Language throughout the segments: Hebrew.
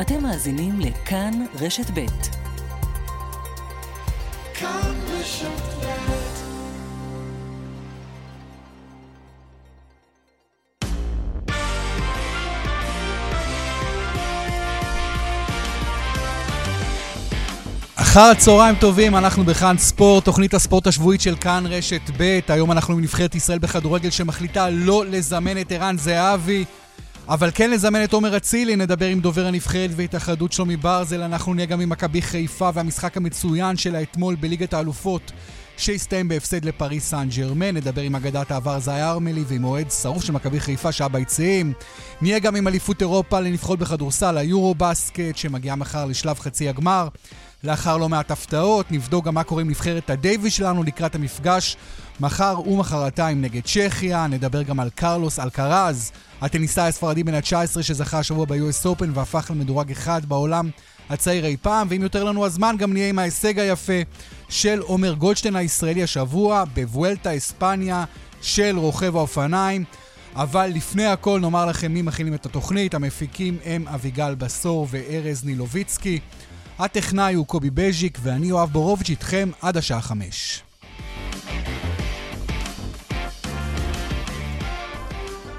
אתם מאזינים לכאן רשת ב'. רשת אחר הצהריים טובים, אנחנו בכאן ספורט, תוכנית הספורט השבועית של כאן רשת ב'. היום אנחנו עם נבחרת ישראל בכדורגל שמחליטה לא לזמן את ערן זהבי. אבל כן לזמן את עומר אצילי, נדבר עם דובר הנבחרת והתאחדות שלומי ברזל, אנחנו נהיה גם עם מכבי חיפה והמשחק המצוין שלה אתמול בליגת האלופות שהסתיים בהפסד לפריס סן ג'רמן, נדבר עם אגדת העבר זאי ארמלי ועם אוהד שרוף של מכבי חיפה שהיה ביציעים. נהיה גם עם אליפות אירופה לנבחרות בכדורסל, היורו בסקט, שמגיעה מחר לשלב חצי הגמר. לאחר לא מעט הפתעות, נבדוק גם מה קורה עם נבחרת הדייוויס שלנו לקראת המפגש מחר ומחרתיים נגד צ'כיה, נדבר גם על קרלוס אלקרז, הטניסאי הספרדי בן ה-19 שזכה השבוע ב-US Open והפך למדורג אחד בעולם הצעיר אי פעם, ואם יותר לנו הזמן גם נהיה עם ההישג היפה של עומר גולדשטיין הישראלי השבוע בוולטה אספניה של רוכב האופניים. אבל לפני הכל נאמר לכם מי מכינים את התוכנית, המפיקים הם אביגל בסור וארז נילוביצקי. הטכנאי הוא קובי בז'יק ואני יואב בורוביץ' איתכם עד השעה חמש.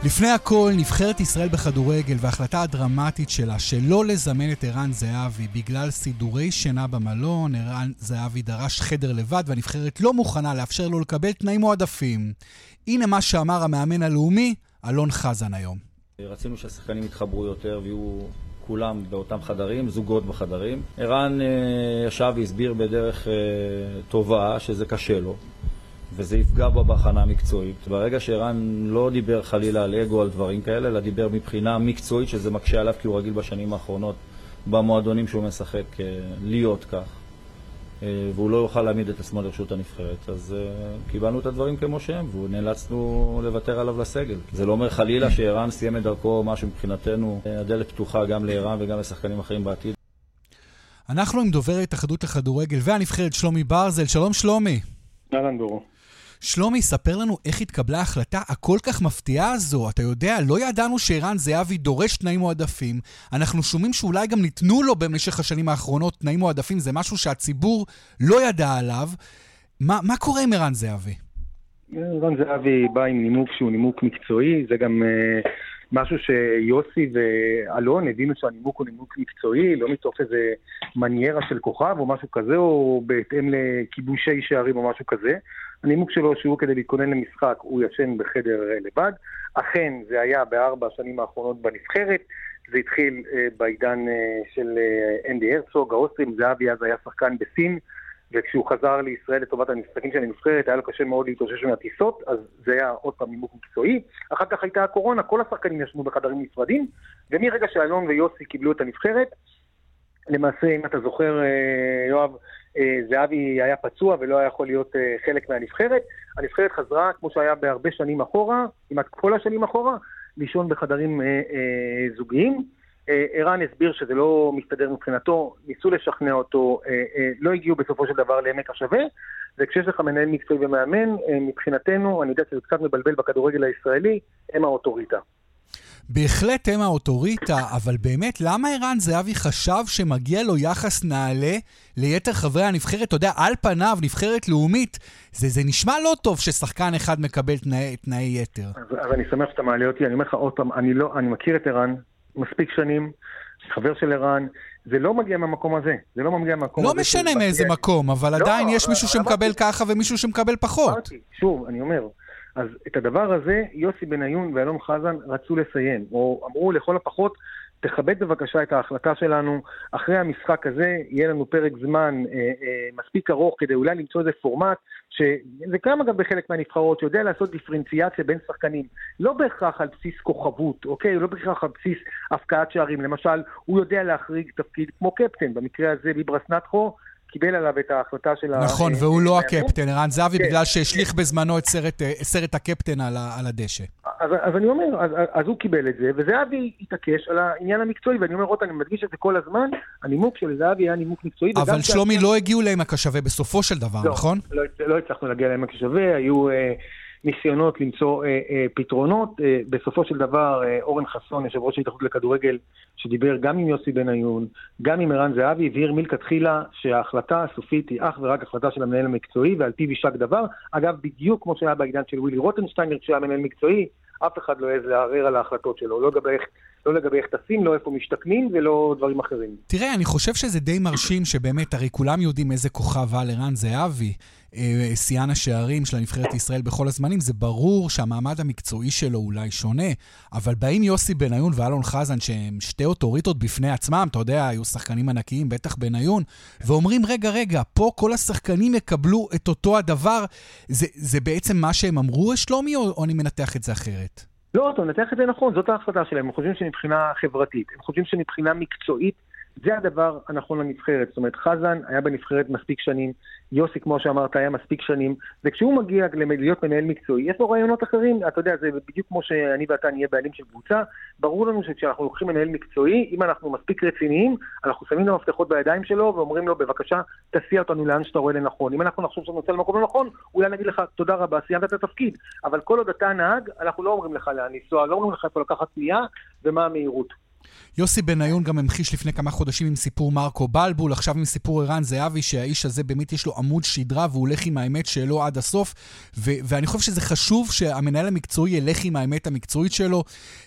לפני הכל, נבחרת ישראל בכדורגל וההחלטה הדרמטית שלה שלא לזמן את ערן זהבי בגלל סידורי שינה במלון, ערן זהבי דרש חדר לבד והנבחרת לא מוכנה לאפשר לו לקבל תנאים מועדפים. הנה מה שאמר המאמן הלאומי, אלון חזן היום. רצינו שהשחקנים יתחברו יותר ויהיו כולם באותם חדרים, זוגות בחדרים. ערן אה, ישב והסביר בדרך אה, טובה שזה קשה לו. וזה יפגע בו בהכנה המקצועית. ברגע שערן לא דיבר חלילה על אגו, על דברים כאלה, אלא דיבר מבחינה מקצועית, שזה מקשה עליו כי הוא רגיל בשנים האחרונות במועדונים שהוא משחק אה, להיות כך. אה, והוא לא יוכל להעמיד את עצמו לרשות הנבחרת. אז uh, קיבלנו את הדברים כמו שהם, ונאלצנו לוותר עליו לסגל. זה לא אומר חלילה שערן סיים את דרכו, מה שמבחינתנו הדלת פתוחה גם לערן וגם לשחקנים אחרים בעתיד. אנחנו עם דובר ההתאחדות לכדורגל והנבחרת שלומי ברזל. שלום שלומי. אהלן דורו. שלומי, ספר לנו איך התקבלה ההחלטה הכל כך מפתיעה הזו. אתה יודע, לא ידענו שערן זהבי דורש תנאים מועדפים. אנחנו שומעים שאולי גם ניתנו לו במשך השנים האחרונות תנאים מועדפים, זה משהו שהציבור לא ידע עליו. מה, מה קורה עם ערן זהבי? ערן זהבי בא עם נימוק שהוא נימוק מקצועי, זה גם uh, משהו שיוסי ואלון הבינו שהנימוק הוא נימוק מקצועי, לא מתוך איזה מניירה של כוכב או משהו כזה, או בהתאם לכיבושי שערים או משהו כזה. הנימוק שלו שהוא כדי להתכונן למשחק, הוא ישן בחדר אה, לבד. אכן, זה היה בארבע השנים האחרונות בנבחרת. זה התחיל uh, בעידן uh, של אנדי הרצוג, האוסטרים, זהבי אז היה שחקן בסין, וכשהוא חזר לישראל לטובת המשחקים של הנבחרת, היה לו קשה מאוד להתאושש מהטיסות, אז זה היה עוד פעם נימוק מקצועי. אחר כך הייתה הקורונה, כל השחקנים ישנו בחדרים נפרדים, ומרגע שאלון ויוסי קיבלו את הנבחרת, למעשה, אם אתה זוכר, יואב, אה, זהבי היה פצוע ולא היה יכול להיות אה, חלק מהנבחרת. הנבחרת חזרה, כמו שהיה בהרבה שנים אחורה, כמעט כל השנים אחורה, לישון בחדרים אה, זוגיים. ערן הסביר שזה לא מסתדר מבחינתו, ניסו לשכנע אותו, לא הגיעו בסופו של דבר לעמק השווה, וכשיש לך מנהל מקצועי ומאמן, מבחינתנו, אני יודע שזה קצת מבלבל בכדורגל הישראלי, הם האוטוריטה. בהחלט הם האוטוריטה, אבל באמת, למה ערן זהבי חשב שמגיע לו יחס נעלה ליתר חברי הנבחרת? אתה יודע, על פניו, נבחרת לאומית, זה, זה נשמע לא טוב ששחקן אחד מקבל תנאי, תנאי יתר. אז, אז אני שמח שאתה מעלה אותי, אני אומר לך עוד פעם, אני, לא, אני מכיר את ערן מספיק שנים, חבר של ערן, זה לא מגיע מהמקום הזה, זה לא מגיע מהמקום לא הזה. לא משנה מאיזה מקום, אבל לא, עדיין יש מישהו שמקבל ככה ומישהו שמקבל פחות. אמרתי, שוב, אני אומר, אז את הדבר הזה יוסי בניון ואלון חזן רצו לסיים, או אמרו לכל הפחות, תכבד בבקשה את ההחלטה שלנו, אחרי המשחק הזה יהיה לנו פרק זמן אה, אה, מספיק ארוך כדי אולי למצוא איזה פורמט, שזה קיים אגב בחלק מהנבחרות, שיודע לעשות דיפרנציאציה בין שחקנים, לא בהכרח על בסיס כוכבות, אוקיי? לא בהכרח על בסיס הפקעת שערים, למשל, הוא יודע להחריג תפקיד כמו קפטן, במקרה הזה ליברס נטחו, קיבל עליו את ההחלטה של ה... נכון, והוא לא הקפטן, ערן זהבי, כן. בגלל שהשליך בזמנו את סרט הקפטן על הדשא. אז אני אומר, אז הוא קיבל את זה, וזהבי התעקש על העניין המקצועי, ואני אומר עוד, אני מדגיש את זה כל הזמן, הנימוק של זהבי היה נימוק מקצועי. אבל שלומי לא הגיעו לעמק השווה בסופו של דבר, לא, נכון? לא, לא הצלחנו להגיע לעמק השווה, היו... אה, ניסיונות למצוא אה, אה, פתרונות. אה, בסופו של דבר, אה, אורן חסון, יושב ראש ההתאחדות לכדורגל, שדיבר גם עם יוסי בניון, גם עם ערן זהבי, הבהיר מלכתחילה שההחלטה הסופית היא אך ורק החלטה של המנהל המקצועי, ועל פיו יישק דבר. אגב, בדיוק כמו שהיה בעידן של ווילי רוטנשטיינר, כשהיה מנהל מקצועי, אף אחד לא העז לערער על ההחלטות שלו, לא לגבי איך לא לגבי איך טסים, לא איפה משתכנים ולא דברים אחרים. תראה, אני חושב שזה די מרשים שבאמת, הרי כולם יודעים איזה כוכב על ערן זהבי, שיאן השערים של הנבחרת ישראל בכל הזמנים. זה ברור שהמעמד המקצועי שלו אולי שונה, אבל באים יוסי בניון ואלון חזן, שהם שתי אוטוריטות בפני עצמם, אתה יודע, היו שחקנים ענקיים, בטח בניון, ואומרים, רגע, רגע, פה כל השחקנים יקבלו את אותו הדבר. זה, זה בעצם מה שהם אמרו, שלומי, או, או אני מנתח את זה אחרת? לא, אתה מנתח את זה נכון, זאת ההחלטה שלהם. הם חושבים שמבחינה חברתית, הם חושבים שמבחינה מקצועית, זה הדבר הנכון לנבחרת. זאת אומרת, חזן היה בנבחרת מספיק שנים, יוסי, כמו שאמרת, היה מספיק שנים, וכשהוא מגיע להיות מנהל מקצועי, יש לו רעיונות אחרים. אתה יודע, זה בדיוק כמו שאני ואתה נהיה בעלים של קבוצה. ברור לנו שכשאנחנו לוקחים מנהל מקצועי, אם אנחנו מספיק רציניים, אנחנו שמים לו מפתחות בידיים שלו ואומרים לו, בבקשה, תסיע אותנו לאן שאתה רואה לנכון. אם אנחנו נחשוב שאתה נוצא למקום לא נכון, אולי נגיד לך, תודה רבה, סיימת את התפקיד. אבל כל עוד אתה נהג, אנחנו לא אומרים לך לאן לנסוע, לא אומרים לך איפה לקחת פנייה ומה המהירות. יוסי בניון גם המחיש לפני כמה חודשים עם סיפור מרקו בלבול, עכשיו עם סיפור ערן זהבי, שהאיש הזה באמת יש לו עמוד שדרה והוא הולך עם האמת שלו עד הסוף. ו- ואני חושב שזה חשוב שהמנהל המקצועי ילך עם האמת המקצועית שלו.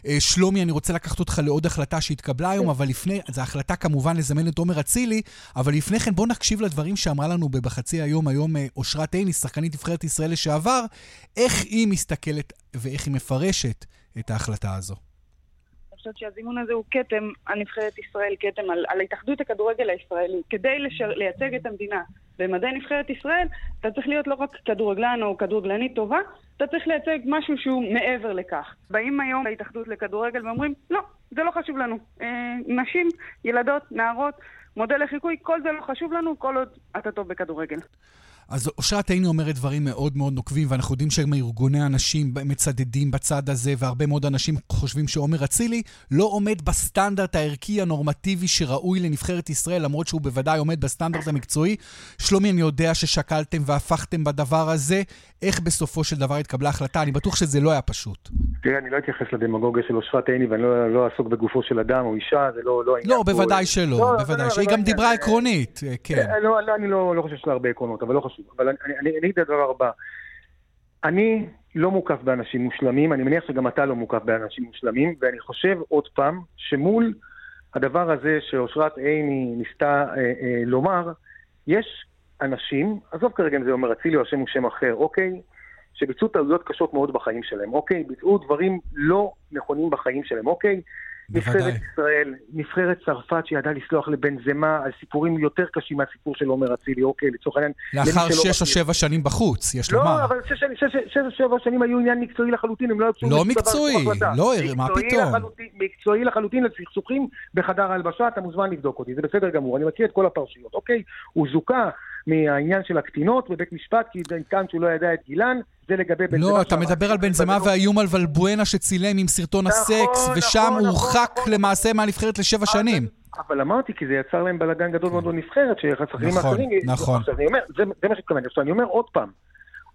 אה, שלומי, אני רוצה לקחת אותך לעוד החלטה שהתקבלה היום, אבל לפני, זו החלטה כמובן לזמן את עומר אצילי, אבל לפני כן בואו נקשיב לדברים שאמרה לנו בחצי היום, היום אה, אושרת עיני, שחקנית נבחרת ישראל לשעבר, איך היא מסתכלת ואיך היא מפרשת את ההחלטה הזו. חושבת שהזימון הזה הוא כתם על נבחרת ישראל, כתם על, על התאחדות הכדורגל הישראלי. כדי לשר, לייצג את המדינה במדי נבחרת ישראל, אתה צריך להיות לא רק כדורגלן או כדורגלנית טובה, אתה צריך לייצג משהו שהוא מעבר לכך. באים היום להתאחדות לכדורגל ואומרים, לא, זה לא חשוב לנו. אה, נשים, ילדות, נערות, מודל לחיקוי, כל זה לא חשוב לנו כל עוד אתה טוב בכדורגל. אז אושרת עיני אומרת דברים מאוד מאוד נוקבים, ואנחנו יודעים שהם ארגוני הנשים מצדדים בצד הזה, והרבה מאוד אנשים חושבים שעומר אצילי לא עומד בסטנדרט הערכי הנורמטיבי שראוי לנבחרת ישראל, למרות שהוא בוודאי עומד בסטנדרט המקצועי. שלומי, אני יודע ששקלתם והפכתם בדבר הזה. איך בסופו של דבר התקבלה החלטה? אני בטוח שזה לא היה פשוט. תראה, אני לא אתייחס לדמגוגיה של אושרת עיני, ואני לא, לא אעסוק בגופו של אדם או אישה, זה לא, לא העניין. לא, בוודאי שלא, לא, בוודאי, שהיא גם דיברה עקרונית, כן. לא, אני לא חושב שיש לה הרבה עקרונות, אבל לא חשוב. אבל אני אגיד את הדבר הבא. אני לא מוקף באנשים מושלמים, אני מניח שגם אתה לא מוקף באנשים מושלמים, ואני חושב עוד פעם שמול הדבר הזה שאושרת עיני ניסתה אה, אה, לומר, יש אנשים, עזוב כרגע אם זה אומר אצילי או השם הוא שם אחר, אוקיי? שביצעו טעויות קשות מאוד בחיים שלהם, אוקיי? ביצעו דברים לא נכונים בחיים שלהם, אוקיי? נבחרת ישראל, נבחרת צרפת שידעה לסלוח לבן זמה על סיפורים יותר קשים מהסיפור של עומר אצילי, אוקיי, לצורך העניין. לאחר שש או שבע שנים בחוץ, יש לומר. לא, אבל שש או שבע שנים היו עניין מקצועי לחלוטין, הם לא היו לא מקצועי, לא, מה פתאום? מקצועי לחלוטין לסכסוכים בחדר ההלבשה, אתה מוזמן לבדוק אותי, זה בסדר גמור, אני מכיר את כל הפרשיות, אוקיי? הוא זוכה מהעניין של הקטינות בבית משפט, כי טען שהוא לא ידע את גילן, זה לגבי בן לא, אתה מדבר על בן זמה והאיום על ולבואנה שצילם עם סרטון נכון, הסקס, נכון, ושם נכון, הורחק נכון, למעשה מהנבחרת לשבע שנים. אבל אמרתי, כי זה יצר להם בלאגן גדול מאוד בנבחרת, שחסכים נכון, אחרים... נכון. עכשיו, אני אומר, זה, זה מה שהתכוונתי. עכשיו, אני אומר עוד פעם,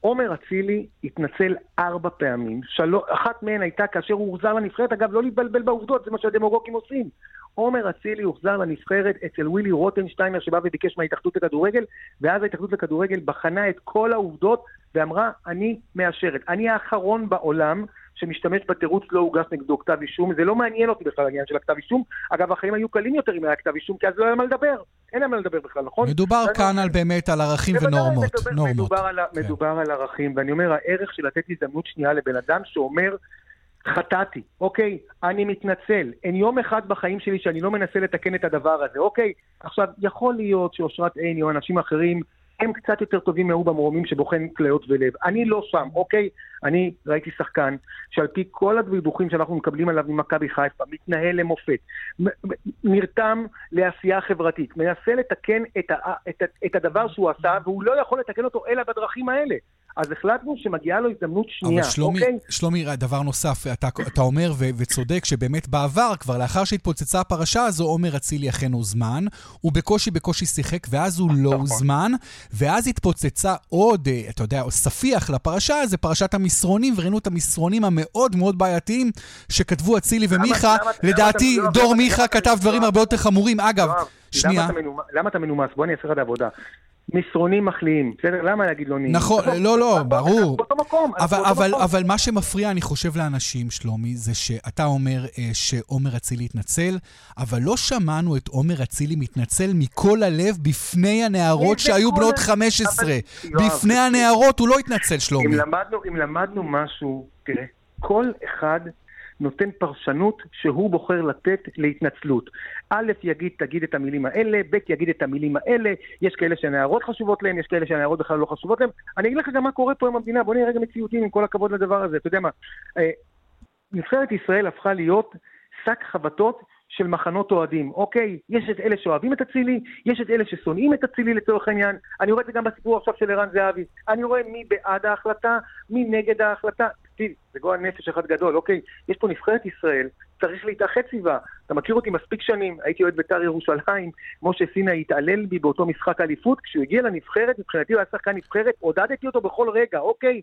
עומר אצילי התנצל ארבע פעמים, שלו, אחת מהן הייתה כאשר הוא הוחזר לנבחרת, אגב, לא להתבלבל בעובדות, זה מה שהדמוגוגים עושים. עומר אצילי הוחזר לנבחרת אצל ווילי רוטנשטיינר שבא וביקש מההתאחדות לכדורגל, ואז ההתאחדות לכדורגל בחנה את כל העובדות ואמרה, אני מאשרת. אני האחרון בעולם שמשתמש בתירוץ לא הוגש נגדו כתב אישום, זה לא מעניין אותי בכלל העניין של הכתב אישום. אגב, החיים היו קלים יותר אם היה כתב אישום, כי אז לא היה מה לדבר. אין להם מה לדבר בכלל, נכון? מדובר כאן על באמת על ערכים ונורמות. מדובר, על, כן. מדובר על ערכים, ואני אומר, הערך של לתת הזדמנות שנייה לבן אדם שאומר, חטאתי, אוקיי? אני מתנצל. אין יום אחד בחיים שלי שאני לא מנסה לתקן את הדבר הזה, אוקיי? עכשיו, יכול להיות שאושרת עיני או אנשים אחרים הם קצת יותר טובים מהוא במרומים שבוחן כליות ולב. אני לא שם, אוקיי? אני ראיתי שחקן שעל פי כל הדיווחים שאנחנו מקבלים עליו ממכבי חיפה, מתנהל למופת, נרתם לעשייה חברתית, מנסה לתקן את, ה, את, את הדבר שהוא עשה, והוא לא יכול לתקן אותו אלא בדרכים האלה. אז החלטנו שמגיעה לו הזדמנות שנייה, אבל שלומי, אוקיי? שלומי, דבר נוסף, אתה, אתה אומר ו- וצודק שבאמת בעבר, כבר לאחר שהתפוצצה הפרשה הזו, עומר אצילי אכן הוזמן, הוא בקושי בקושי שיחק, ואז הוא לא נכון. הוזמן, ואז התפוצצה עוד, אה, אתה יודע, ספיח לפרשה, זה פרשת המסרונים, וראינו את המסרונים המאוד מאוד בעייתיים שכתבו אצילי ומיכה. לדעתי, דור מיכה כתב דברים הרבה יותר חמורים. אגב, שנייה. למה אתה מנומס? למה אתה מנומס? בוא אני אעשה לך את העבודה. מסרונים מחליאים, בסדר? למה להגיד לא נעים? נכון, לא, לא, אנחנו ברור. באותו מקום. אבל, אבל. אבל מה שמפריע, אני חושב, לאנשים, שלומי, זה שאתה אומר אה, שעומר אצילי התנצל, אבל לא שמענו את עומר אצילי מתנצל מכל הלב בפני הנערות שהיו בנות ה- 15. אבל- בפני. הנערות הוא לא התנצל, אם שלומי. למדנו, אם למדנו משהו, תראה, כל אחד נותן פרשנות שהוא בוחר לתת להתנצלות. א' יגיד, תגיד את המילים האלה, ב' יגיד את המילים האלה, יש כאלה שהנערות חשובות להם, יש כאלה שהנערות בכלל לא חשובות להם. אני אגיד לך גם מה קורה פה עם המדינה, בוא נראה רגע מציאותיים עם כל הכבוד לדבר הזה, אתה יודע מה, אה, נבחרת ישראל הפכה להיות שק חבטות של מחנות אוהדים. אוקיי, יש את אלה שאוהבים את אצילי, יש את אלה ששונאים את אצילי לצורך העניין. אני רואה את זה גם בסיפור עכשיו של ערן זהבי. אני רואה מי בעד ההחלטה, מי נגד ההחלטה. תראי, זה גועל נפש אחד גדול, אוקיי? יש פה נבחרת ישראל, צריך להתאחד סביבה. אתה מכיר אותי מספיק שנים, הייתי אוהד בית"ר ירושלים, משה סיני התעלל בי באותו משחק אליפות, כשהוא הגיע לנבחרת, מבחינתי הוא היה שחקן נבחרת, עודדתי אותו בכל רגע, אוקיי?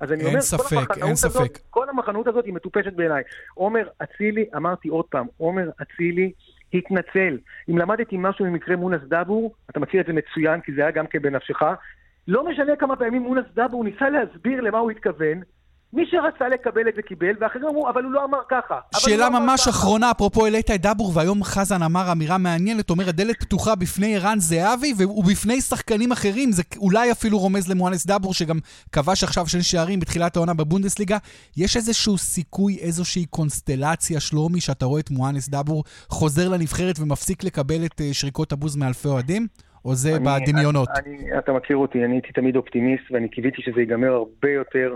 אז אני אין אומר, ספק, כל המחנאות אין הזאת, ספק. כל המחנות הזאת היא מטופשת בעיניי. עומר אצילי, אמרתי עוד פעם, עומר אצילי התנצל. אם למדתי משהו ממקרה מונס דאבור, אתה מכיר את זה מצוין, כי זה היה גם כן בנפשך, לא משנה כמה פעמים מונס דאבור ניסה להסביר למה הוא התכוון, מי שרצה לקבל את זה קיבל, ואחרים אמרו, אבל הוא לא אמר ככה. שאלה לא אמר ממש ככה." אחרונה, אפרופו העלית את דבור, והיום חזן אמר אמירה מעניינת, אומר, הדלת פתוחה בפני ערן זהבי ובפני שחקנים אחרים, זה אולי אפילו רומז למואנס דבור, שגם כבש עכשיו שני שערים בתחילת העונה בבונדסליגה. יש איזשהו סיכוי, איזושהי קונסטלציה, שלומי, שאתה רואה את מואנס דבור חוזר לנבחרת ומפסיק לקבל את אה, שריקות הבוז מאלפי אוהדים? או זה אני- בדמיונות? אני, אני, אתה מכיר אותי, אני הייתי תמיד אופטימיסט, ואני קיוויתי שזה ייגמר הרבה יותר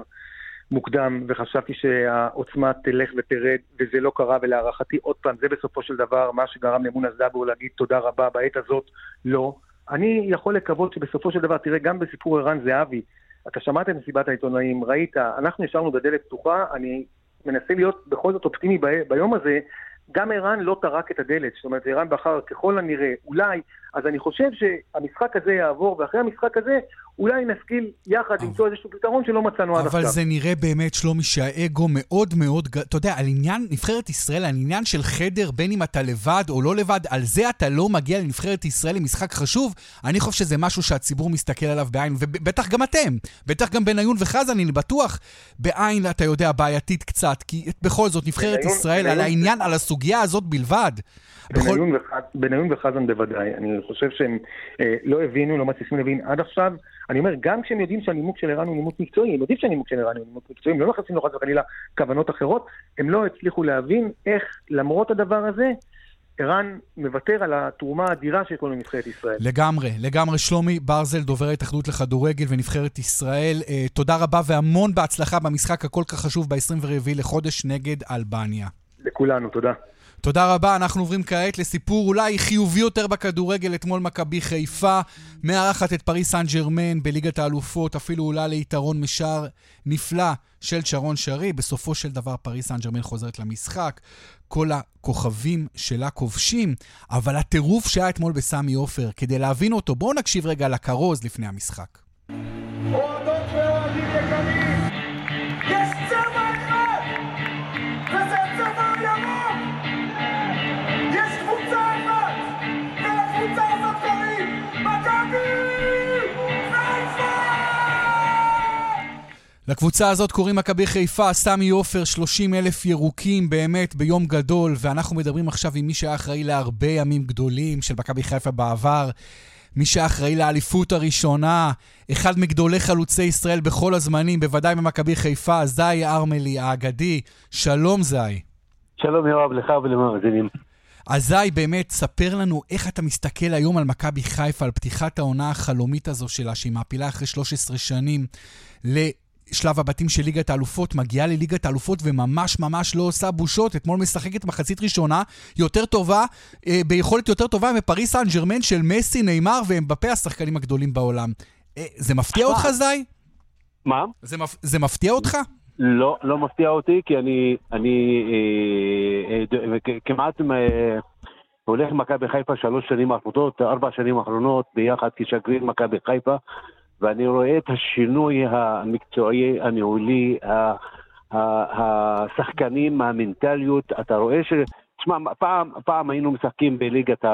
מוקדם, וחשבתי שהעוצמה תלך ותרד, וזה לא קרה, ולהערכתי, עוד פעם, זה בסופו של דבר מה שגרם למונס דאבור להגיד תודה רבה בעת הזאת, לא. אני יכול לקוות שבסופו של דבר, תראה, גם בסיפור ערן זהבי, אתה שמעת את מסיבת העיתונאים, ראית, אנחנו ישבנו בדלת פתוחה, אני מנסה להיות בכל זאת אופטימי ב- ביום הזה, גם ערן לא טרק את הדלת, זאת אומרת, ערן בחר ככל הנראה, אולי, אז אני חושב שהמשחק הזה יעבור, ואחרי המשחק הזה, אולי נשכיל יחד למצוא איזשהו פתרון שלא מצאנו עד עכשיו. אבל זה נראה באמת, שלומי, שהאגו מאוד מאוד... אתה יודע, על עניין נבחרת ישראל, על עניין של חדר, בין אם אתה לבד או לא לבד, על זה אתה לא מגיע לנבחרת ישראל למשחק חשוב, אני חושב שזה משהו שהציבור מסתכל עליו בעין, ובטח גם אתם, בטח גם בניון וחזן, אני בטוח, בעין, אתה יודע, בעייתית קצת, כי בכל זאת, נבחרת ישראל, על העניין, על הסוגיה הזאת בלבד. בכל... בניון, וח... בניון וחזן בוודאי. אני חושב שהם אה, לא הבינו, לא מצליחים להבין עד עכשיו. אני אומר, גם כשהם יודעים שהנימוק של ערן הוא נימוק מקצועי, הם יודעים שהנימוק של ערן הוא נימוק מקצועי, הם לא מכניסים לו חס וחלילה כוונות אחרות, הם לא הצליחו להבין איך, למרות הדבר הזה, ערן מוותר על התרומה האדירה שיש לו לנבחרת ישראל. לגמרי, לגמרי. שלומי ברזל, דובר ההתאחדות לכדורגל ונבחרת ישראל, אה, תודה רבה והמון בהצלחה במשחק הכל כך חשוב ב-24 לחודש נגד אלבניה. לכולנו, תודה. תודה רבה, אנחנו עוברים כעת לסיפור אולי חיובי יותר בכדורגל. אתמול מכבי חיפה מארחת את פריס סן ג'רמן בליגת האלופות, אפילו עולה ליתרון משער נפלא של שרון שרי. בסופו של דבר פריס סן ג'רמן חוזרת למשחק. כל הכוכבים שלה כובשים, אבל הטירוף שהיה אתמול בסמי עופר, כדי להבין אותו, בואו נקשיב רגע לכרוז לפני המשחק. לקבוצה הזאת קוראים מכבי חיפה, סמי עופר, 30 אלף ירוקים באמת ביום גדול, ואנחנו מדברים עכשיו עם מי שהיה אחראי להרבה ימים גדולים של מכבי חיפה בעבר, מי שהיה אחראי לאליפות הראשונה, אחד מגדולי חלוצי ישראל בכל הזמנים, בוודאי במכבי חיפה, זי ארמלי האגדי. שלום זי. שלום יואב, לך ולמאזינים. אז זי, באמת, ספר לנו איך אתה מסתכל היום על מכבי חיפה, על פתיחת העונה החלומית הזו שלה, שהיא מעפילה אחרי 13 שנים לשלב הבתים של ליגת האלופות, מגיעה לליגת האלופות וממש ממש לא עושה בושות. אתמול משחקת מחצית ראשונה יותר טובה, אה, ביכולת יותר טובה מפריס סן ג'רמן של מסי, נאמר ואמבפה, השחקנים הגדולים בעולם. אה, זה מפתיע אותך, זי? מה? זה, מפ... זה מפתיע אותך? לא, לא מפתיע אותי, כי אני, אני אה, אה, אה, כמעט אה, הולך עם מכבי חיפה שלוש שנים האחרונות, ארבע שנים האחרונות, ביחד כשגריר מכבי חיפה, ואני רואה את השינוי המקצועי, הניהולי, השחקנים, המנטליות, אתה רואה ש... תשמע, פעם, פעם היינו משחקים בליגת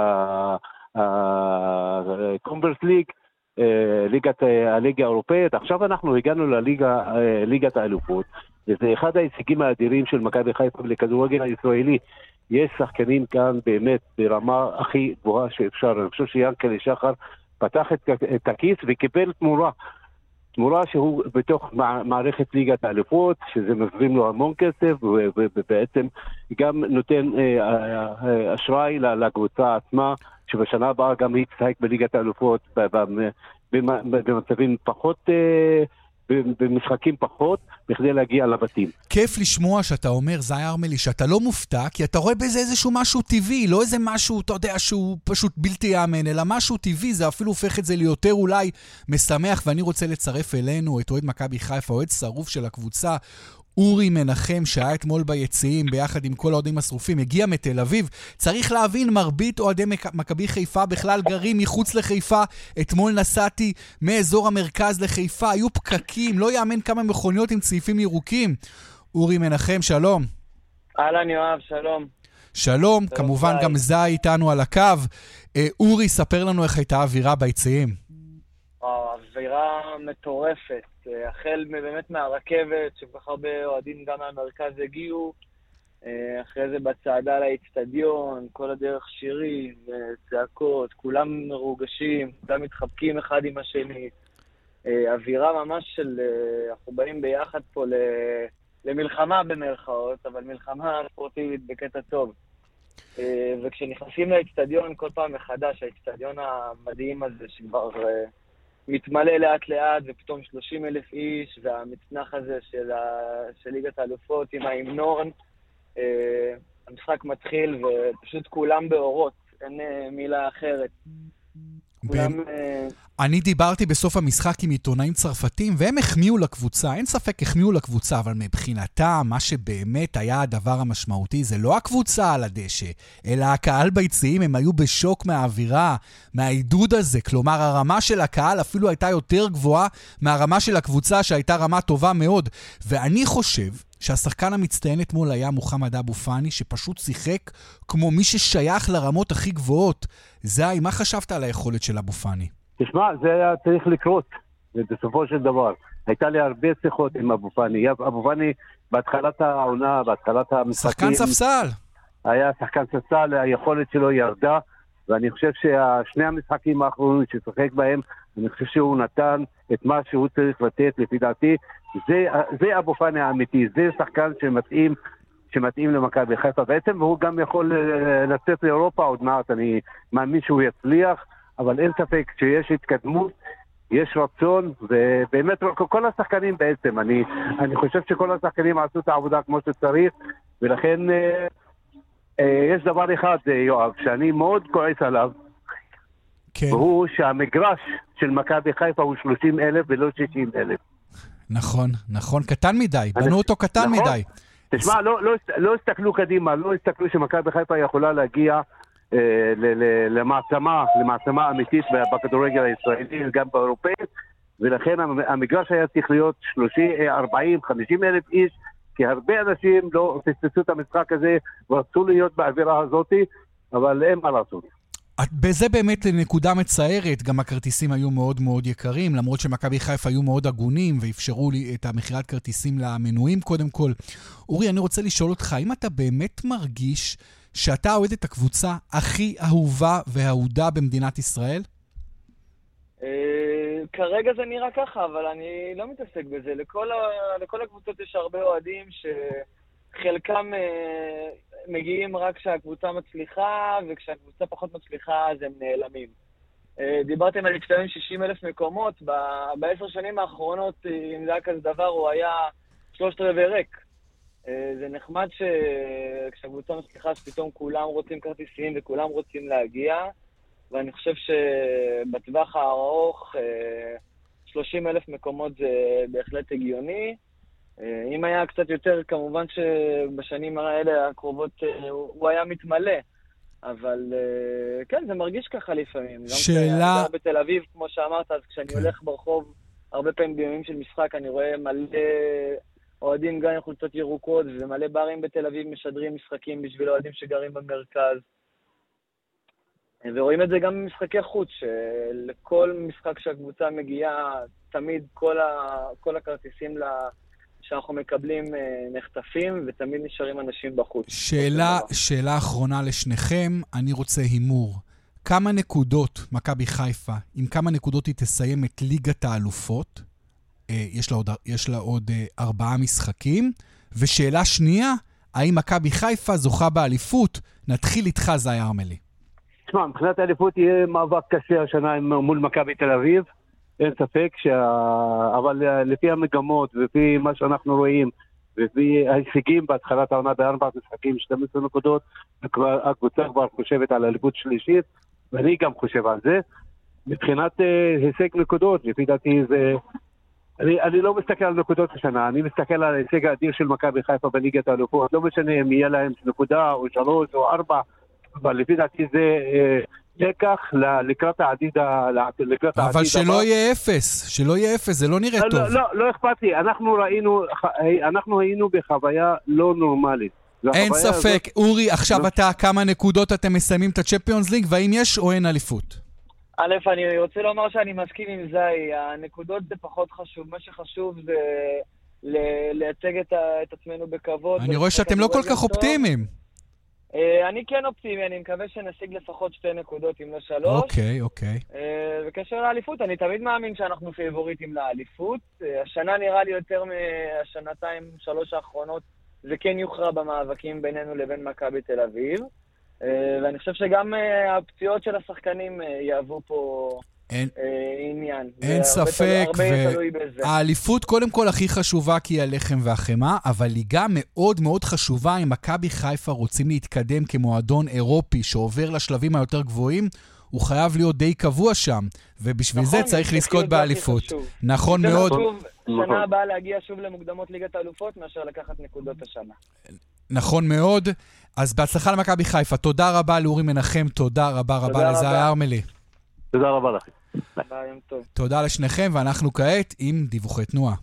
הקומברס ליג, אה, ליגת אה, הליגה האירופאית, עכשיו אנחנו הגענו לליגה, אה, האלופות, וזה אחד ההישגים האדירים של מכבי חיפה לכדורגל הישראלי. יש שחקנים כאן באמת ברמה הכי גבוהה שאפשר. אני חושב שיענקלה שחר פתח את, את הכיס וקיבל תמורה. תמורה שהוא בתוך מערכת ליגת האלופות, שזה מזרים לו המון כסף, ובעצם גם נותן אשראי לקבוצה עצמה, שבשנה הבאה גם היא תשחק בליגת האלופות במצבים פחות... במשחקים פחות, בכדי להגיע לבתים. כיף לשמוע שאתה אומר, זי ארמלי, שאתה לא מופתע, כי אתה רואה בזה איזשהו משהו טבעי, לא איזה משהו, אתה יודע, שהוא פשוט בלתי יאמן, אלא משהו טבעי, זה אפילו הופך את זה ליותר אולי משמח, ואני רוצה לצרף אלינו את אוהד מכבי חיפה, אוהד שרוף של הקבוצה. אורי מנחם, שהיה אתמול ביציעים ביחד עם כל האוהדים השרופים, הגיע מתל אביב. צריך להבין, מרבית אוהדי מכבי חיפה בכלל גרים מחוץ לחיפה. אתמול נסעתי מאזור המרכז לחיפה, היו פקקים, לא יאמן כמה מכוניות עם צעיפים ירוקים. אורי מנחם, שלום. אהלן יואב, שלום. שלום, כמובן ביי. גם זי איתנו על הקו. אה, אורי, ספר לנו איך הייתה האווירה ביציעים. אווירה מטורפת. אה, החל באמת מהרכבת, שכל כך הרבה אוהדים גם מהמרכז הגיעו, אה, אחרי זה בצעדה לאצטדיון, כל הדרך שירים, צעקות, כולם מרוגשים, כולם מתחבקים אחד עם השני. אה, אווירה ממש של, אנחנו באים ביחד פה למלחמה במרכאות, אבל מלחמה ספורטיבית בקטע טוב. וכשנכנסים לאצטדיון כל פעם מחדש, האצטדיון המדהים הזה שכבר מתמלא לאט לאט, ופתאום 30 אלף איש, והמצנח הזה של, ה... של ליגת האלופות עם ההמנון. אה, המשחק מתחיל, ופשוט כולם באורות, אין אה, מילה אחרת. כולם... אה, אני דיברתי בסוף המשחק עם עיתונאים צרפתים, והם החמיאו לקבוצה, אין ספק החמיאו לקבוצה, אבל מבחינתם, מה שבאמת היה הדבר המשמעותי זה לא הקבוצה על הדשא, אלא הקהל ביציעים, הם היו בשוק מהאווירה, מהעידוד הזה. כלומר, הרמה של הקהל אפילו הייתה יותר גבוהה מהרמה של הקבוצה, שהייתה רמה טובה מאוד. ואני חושב שהשחקן המצטיין אתמול היה מוחמד אבו פאני, שפשוט שיחק כמו מי ששייך לרמות הכי גבוהות. זי, מה חשבת על היכולת של אבו פאני? תשמע, זה היה צריך לקרות, בסופו של דבר. הייתה לי הרבה שיחות עם אבו פאני. אבו פאני, בהתחלת העונה, בהתחלת המשחקים... שחקן ספסל. היה שחקן ספסל, היכולת שלו ירדה, ואני חושב ששני המשחקים האחרונים ששיחק בהם, אני חושב שהוא נתן את מה שהוא צריך לתת, לפי דעתי. זה, זה אבו פאני האמיתי, זה שחקן שמתאים שמתאים למכבי חיפה בעצם, והוא גם יכול אה, לצאת לאירופה עוד מעט, אני מאמין שהוא יצליח. אבל אין ספק שיש התקדמות, יש רצון, ובאמת כל השחקנים בעצם, אני, אני חושב שכל השחקנים עשו את העבודה כמו שצריך, ולכן אה, אה, יש דבר אחד, אה, יואב, שאני מאוד כועס עליו, כן. והוא שהמגרש של מכבי חיפה הוא 30 אלף ולא 60 אלף. נכון, נכון, קטן מדי. בנו אותו קטן נכון? מדי. תשמע, לא, לא, לא הסתכלו קדימה, לא הסתכלו שמכבי חיפה יכולה להגיע אה, למעצמה, למעצמה אמיתית בכדורגל הישראלי, גם באירופאית, ולכן המגרש היה צריך להיות 30, 40, 50 אלף איש, כי הרבה אנשים לא פספסו את המשחק הזה ורצו להיות באווירה הזאת, אבל אין מה לעשות. בזה באמת נקודה מצערת, גם הכרטיסים היו מאוד מאוד יקרים, למרות שמכבי חיפה היו מאוד הגונים ואפשרו לי את המכירת כרטיסים למנויים קודם כל. אורי, אני רוצה לשאול אותך, האם אתה באמת מרגיש שאתה אוהד את הקבוצה הכי אהובה ואהודה במדינת ישראל? אה, כרגע זה נראה ככה, אבל אני לא מתעסק בזה. לכל, ה... לכל הקבוצות יש הרבה אוהדים שחלקם אה, מגיעים רק כשהקבוצה מצליחה, וכשהקבוצה פחות מצליחה אז הם נעלמים. אה, דיברתם על אצטדיון 60 אלף מקומות, בעשר שנים האחרונות, אם זה היה כזה דבר, הוא היה שלושת רבעי ריק. אה, זה נחמד שכשהקבוצה מצליחה שפתאום כולם רוצים כרטיסים וכולם רוצים להגיע, ואני חושב שבטווח הארוך 30 אלף מקומות זה בהחלט הגיוני. אה, אם היה קצת יותר, כמובן שבשנים האלה הקרובות אה, הוא היה מתמלא. אבל אה, כן, זה מרגיש ככה לפעמים. שאלה... גם כשאני גר בתל אביב, כמו שאמרת, אז כשאני כן. הולך ברחוב, הרבה פעמים בימים של משחק, אני רואה מלא אוהדים גם עם חולצות ירוקות, ומלא ברים בתל אביב משדרים משחקים בשביל אוהדים שגרים במרכז. ורואים את זה גם במשחקי חוץ, שלכל משחק שהקבוצה מגיעה, תמיד כל, ה, כל הכרטיסים ל, שאנחנו מקבלים אה, נחטפים, ותמיד נשארים אנשים בחוץ. שאלה, שאלה אחרונה לשניכם, אני רוצה הימור. כמה נקודות מכבי חיפה, עם כמה נקודות היא תסיים את ליגת האלופות? אה, יש לה עוד, יש לה עוד אה, ארבעה משחקים. ושאלה שנייה, האם מכבי חיפה זוכה באליפות? נתחיל איתך, זי ארמלי. תשמע, מבחינת האליפות יהיה מאבק קשה השנה מול מכבי תל אביב, אין ספק, שה... אבל אה, לפי המגמות ולפי מה שאנחנו רואים, ולפי ההישגים בהתחלת העונה בארבעת משחקים, 12 נקודות, הקבוצה כבר חושבת על אליפות שלישית, ואני גם חושב על זה. מבחינת אה, הישג נקודות, לפי דעתי זה... אני, אני לא מסתכל על נקודות השנה, אני מסתכל על ההישג האדיר של מכבי חיפה בליגת האלופות. לא משנה אם יהיה להם נקודה או שלוש או ארבע, אבל לפי דעתי זה אה, לקח לקראת העתיד, לקראת העתיד אבל שלא הבא. יהיה אפס, שלא יהיה אפס, זה לא נראה לא, טוב. לא, לא, לא אכפת לי, אנחנו ראינו, אנחנו היינו בחוויה לא נורמלית. אין ספק. אורי, עכשיו לא. אתה, כמה נקודות אתם מסיימים את הצ'מפיונס ליג, והאם יש או אין אליפות? א', אני רוצה לומר שאני מסכים עם זי, הנקודות זה פחות חשוב, מה שחשוב זה ל- לייצג את, עצמנו בכבוד. אני רואה שאתם לא כל כך. אופטימיים. אה, אני כן אופטימי, אני מקווה שנשיג לפחות שתי נקודות אם לא שלוש. אוקיי, אוקיי. אה, בקשר לאליפות, אני תמיד מאמין שאנחנו פייבוריטים לאליפות. אה, השנה נראה לי יותר מהשנתיים, שלוש האחרונות, זה כן יוכרע במאבקים בינינו לבין מכבי תל אביב. ואני חושב שגם הפציעות של השחקנים יהוו פה אין, אה, עניין. אין זה ספק, תלוי- הרבה ו- תלוי בזה. האליפות קודם כל הכי חשובה כי היא הלחם והחמאה, אבל היא גם מאוד מאוד חשובה אם מכבי חיפה רוצים להתקדם כמועדון אירופי שעובר לשלבים היותר גבוהים, הוא חייב להיות די קבוע שם, ובשביל זה נכון, צריך זה לזכות הכי באליפות. חשוב. נכון זה מאוד, חשוב נכון. שנה הבאה להגיע שוב למוקדמות ליגת האלופות מאשר לקחת נקודות השנה. נכון מאוד. אז בהצלחה למכבי חיפה. תודה רבה לאורי מנחם, תודה רבה רבה תודה רבה. ארמלי. תודה רבה לכם. ביי, יום טוב. תודה לשניכם, ואנחנו כעת עם דיווחי תנועה.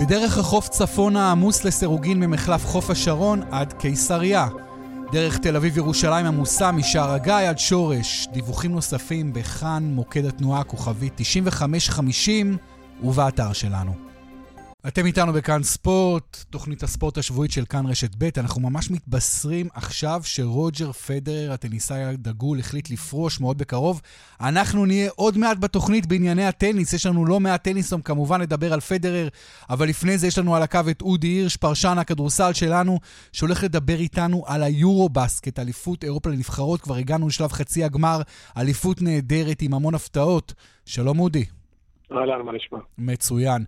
בדרך החוף צפונה עמוס לסירוגין ממחלף חוף השרון עד קיסריה. דרך תל אביב-ירושלים עמוסה משער הגיא עד שורש. דיווחים נוספים בכאן מוקד התנועה הכוכבית 9550 ובאתר שלנו. אתם איתנו בכאן ספורט, תוכנית הספורט השבועית של כאן רשת ב'. אנחנו ממש מתבשרים עכשיו שרוג'ר פדרר, הטניסאי הדגול, החליט לפרוש מאוד בקרוב. אנחנו נהיה עוד מעט בתוכנית בענייני הטניס. יש לנו לא מעט טניסום, כמובן לדבר על פדרר, אבל לפני זה יש לנו על הקו את אודי הירש, פרשן הכדורסל שלנו, שהולך לדבר איתנו על היורו-בסקט, אליפות אירופה לנבחרות. כבר הגענו לשלב חצי הגמר, אליפות נהדרת עם המון הפתעות. שלום אודי. אהלן, מה נשמע? מצוין.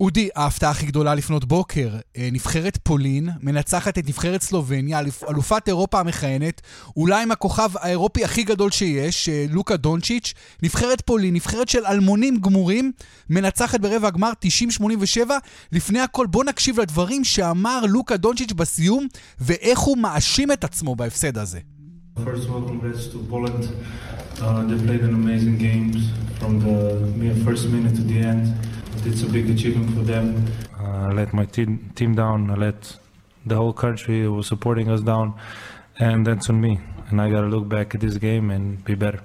אודי, ההפתעה הכי גדולה לפנות בוקר, אה, נבחרת פולין מנצחת את נבחרת סלובניה, אלופ- אלופת אירופה המכהנת, אולי עם הכוכב האירופי הכי גדול שיש, אה, לוקה דונצ'יץ', נבחרת פולין, נבחרת של אלמונים גמורים, מנצחת ברבע הגמר 90-87. לפני הכל בוא נקשיב לדברים שאמר לוקה דונצ'יץ' בסיום, ואיך הוא מאשים את עצמו בהפסד הזה. First of all, congrats to Poland. Uh, they played an amazing games from the first minute to the end. It's a big achievement for them. Uh, I let my team, team down. I let the whole country who was supporting us down, and that's on me. And I got to look back at this game and be better.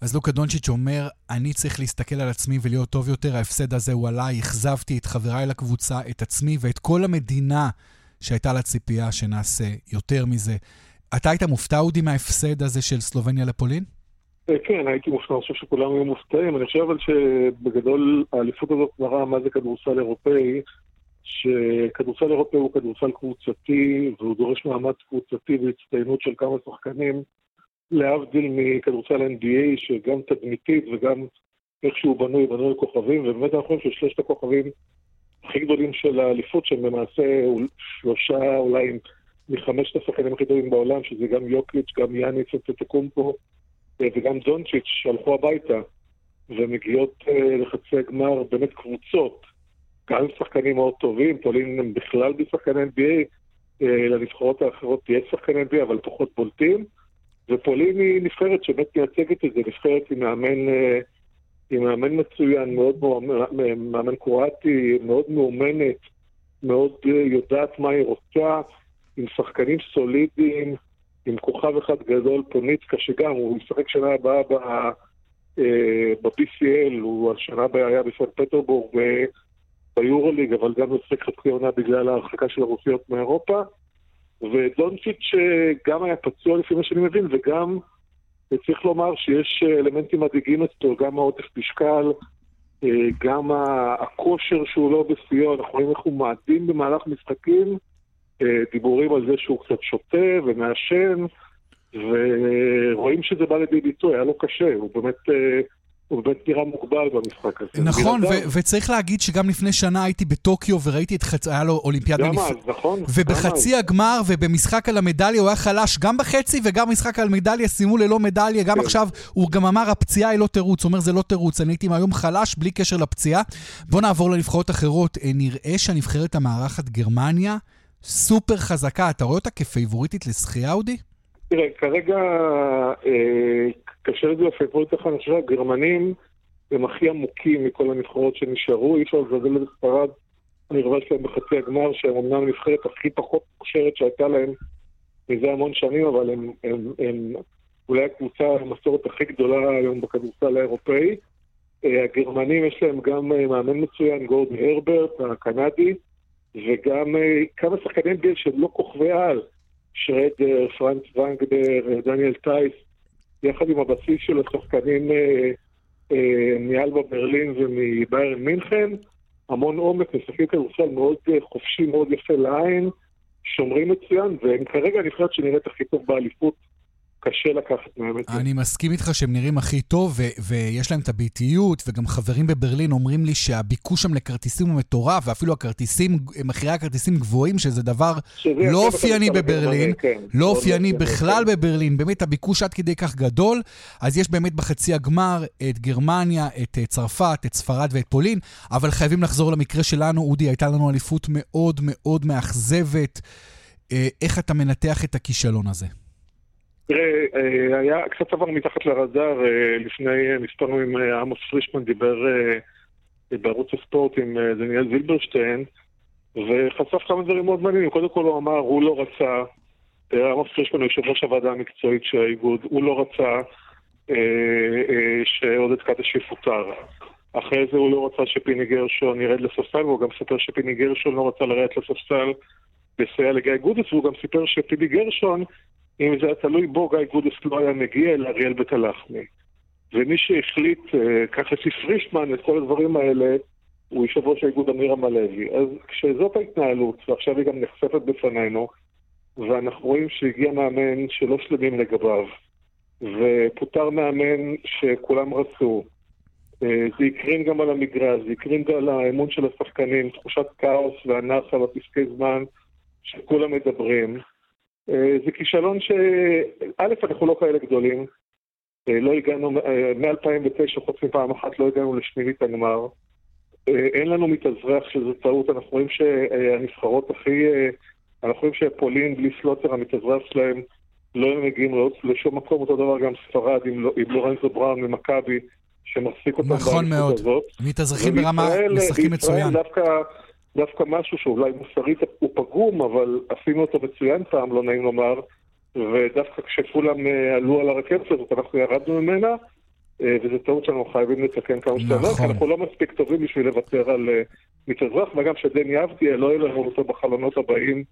אז לוקה דונצ'יץ' אומר, אני צריך להסתכל על עצמי ולהיות טוב יותר, ההפסד הזה הוא עליי, אכזבתי את חבריי לקבוצה, את עצמי ואת כל המדינה שהייתה לה ציפייה שנעשה יותר מזה. אתה היית מופתע, אודי, מההפסד הזה של סלובניה לפולין? אה, כן, הייתי מופתע, אני חושב שכולם היו מופתעים. אני חושב אבל שבגדול האליפות הזאת מראה מה זה כדורסל אירופאי, שכדורסל אירופאי הוא כדורסל קבוצתי, והוא דורש מאמץ קבוצתי והצטיינות של כמה שחקנים, להבדיל מכדורסל NBA, שגם תדמיתית וגם איך שהוא בנוי, בנוי על כוכבים, ובאמת אנחנו חושבים ששלושת הכוכבים הכי גדולים של האליפות, שהם למעשה שלושה, אולי מחמשת השחקנים הכי טובים בעולם, שזה גם יוקיץ', גם יאניס וטטקומפו אה, וגם דונצ'יץ', שהלכו הביתה, ומגיעות אה, לחצי הגמר באמת קבוצות, גם שחקנים מאוד טובים, פולין הם בכלל בשחקני NBA, אה, לנבחרות האחרות יש שחקני NBA, אבל פחות בולטים, ופולין היא נבחרת שבאמת מייצגת את זה, נבחרת עם מאמן... עם מאמן מצוין, מאוד מאמן קרואטי, מאוד מאומנת, מאוד יודעת מה היא רוצה, עם שחקנים סולידיים, עם כוכב אחד גדול, פוניצקה, שגם הוא ישחק שנה הבאה ב-PCL, אה, הוא השנה הבאה היה בסן פטרבורג ביורוליג, אבל גם ישחק חצי עונה בגלל ההרחקה של הרוסיות מאירופה. ודונצ'יץ' גם היה פצוע לפי מה שאני מבין, וגם צריך לומר שיש אלמנטים מדאיגים אצלו, גם העודף משקל, אה, גם הכושר שהוא לא בשיאו, אנחנו רואים איך הוא מאדים במהלך משחקים. אה, דיבורים על זה שהוא קצת שותה ומעשן, ורואים שזה בא לידי ביטוי, היה לו קשה, הוא באמת... אה, הוא באמת נראה מוגבל במשחק הזה. נכון, וצריך להגיד שגם לפני שנה הייתי בטוקיו וראיתי את חצי, היה לו אולימפיאד גם אז, נכון. ובחצי הגמר ובמשחק על המדליה הוא היה חלש גם בחצי וגם במשחק על מדליה, סיימו ללא מדליה, גם כן. עכשיו הוא גם אמר הפציעה היא לא תירוץ, הוא אומר זה לא תירוץ, אני הייתי היום חלש בלי קשר לפציעה. בואו נעבור לנבחרות אחרות, אה, נראה שהנבחרת המארחת גרמניה סופר חזקה. אתה רואה אותה כפייבוריטית לשחייה, אודי? תראה, כרגע אה, בפייבוריטית אחת, אני חושב שהגרמנים הם הכי עמוקים מכל הנבחרות שנשארו, אי אפשר לזלזל את ספרד. אני רואה שלהם בחצי הגמר, שהם אמנם הנבחרת הכי פחות מוכשרת שהייתה להם מזה המון שנים, אבל הם, הם, הם אולי הקבוצה המסורת הכי גדולה היום בכדורסל האירופאי. אה, הגרמנים יש להם גם אה, מאמן מצוין, גורדן הרברט, הקנדי, וגם אה, כמה שחקנים גיל שהם לא כוכבי על, שרדר, פרנץ ונגדר, דניאל טייס, יחד עם הבסיס של השחקנים אה, אה, מאלבה ברלין ומביירן מינכן, המון עומק, משחקים כדורסל מאוד חופשי, מאוד יפה לעין, שומרים מצוין, והם כרגע הנבחרת שנראית הכי טוב באליפות קשה לקחת מהם את זה. אני מסכים איתך שהם נראים הכי טוב, ויש להם את הביתיות, וגם חברים בברלין אומרים לי שהביקוש שם לכרטיסים הוא מטורף, ואפילו הכרטיסים, מחירי הכרטיסים גבוהים, שזה דבר לא אופייני בברלין, כן, לא אופייני בכלל. בברלין, באמת הביקוש עד כדי כך גדול, אז יש באמת בחצי הגמר את גרמניה, את אה, צרפת, את ספרד ואת פולין, אבל חייבים לחזור למקרה שלנו, אודי, הייתה לנו אליפות מאוד מאוד מאכזבת. אה, איך אתה מנתח את הכישלון הזה? תראה, אה, היה קצת עבר מתחת לרדאר אה, לפני אה, מספר ימים עמוס פרישמן דיבר בערוץ הספורט עם דניאל זילברשטיין וחשף כמה דברים מאוד מעניינים. קודם כל הוא אמר, הוא לא רצה, עמוס פרישמן הוא יושב ראש הוועדה המקצועית של האיגוד, הוא לא רצה שעודד קדש יפוטר. אחרי זה הוא לא רצה שפיני גרשון ירד לספסל, והוא גם סיפר שפיני גרשון לא רצה לרדת לספסל לסייע לגיא גודס, והוא גם סיפר שפיני גרשון אם זה היה תלוי בו, גיא גודס לא היה מגיע אל אריאל בית הלחמי. ומי שהחליט, אה, כך לפי פרישמן, את כל הדברים האלה, הוא יושב ראש האיגוד עמירם הלוי. אז כשזאת ההתנהלות, ועכשיו היא גם נחשפת בפנינו, ואנחנו רואים שהגיע מאמן שלא שלמים לגביו, ופוטר מאמן שכולם רצו, אה, זה הקרין גם על המגרש, זה הקרין גם על האמון של השחקנים, תחושת כאוס והנאצה בפסקי זמן שכולם מדברים. אה, זה כישלון ש... א', אנחנו לא כאלה גדולים. אה, לא הגענו, אה, מ-2009, חוץ מפעם אחת, לא הגענו לשמינית הגמר. אין לנו מתאזרח שזו טעות, אנחנו רואים שהנבחרות הכי... אנחנו רואים שפולין בלי סלוטר, המתאזרח שלהם לא מגיעים לשום מקום, אותו דבר גם ספרד עם, לא- עם לורנזו בראון ממכבי, שמחזיק אותם נכון מאוד. הזאת. מתאזרחים ברמה, משחקים מצוין. דווקא דווקא משהו שאולי מוסרית הוא פגום, אבל עשינו אותו מצוין פעם, לא נעים לומר, ודווקא כשכולם אה, עלו על הרכבת הזאת, אנחנו ירדנו ממנה, אה, וזו טעות שאנחנו חייבים לתקן כמה שיותר, נכון. כי אנחנו לא מספיק טובים בשביל לוותר על אה, מתאזרח, וגם שדני אבדיה לא יהיה לנו אותו בחלונות הבאים.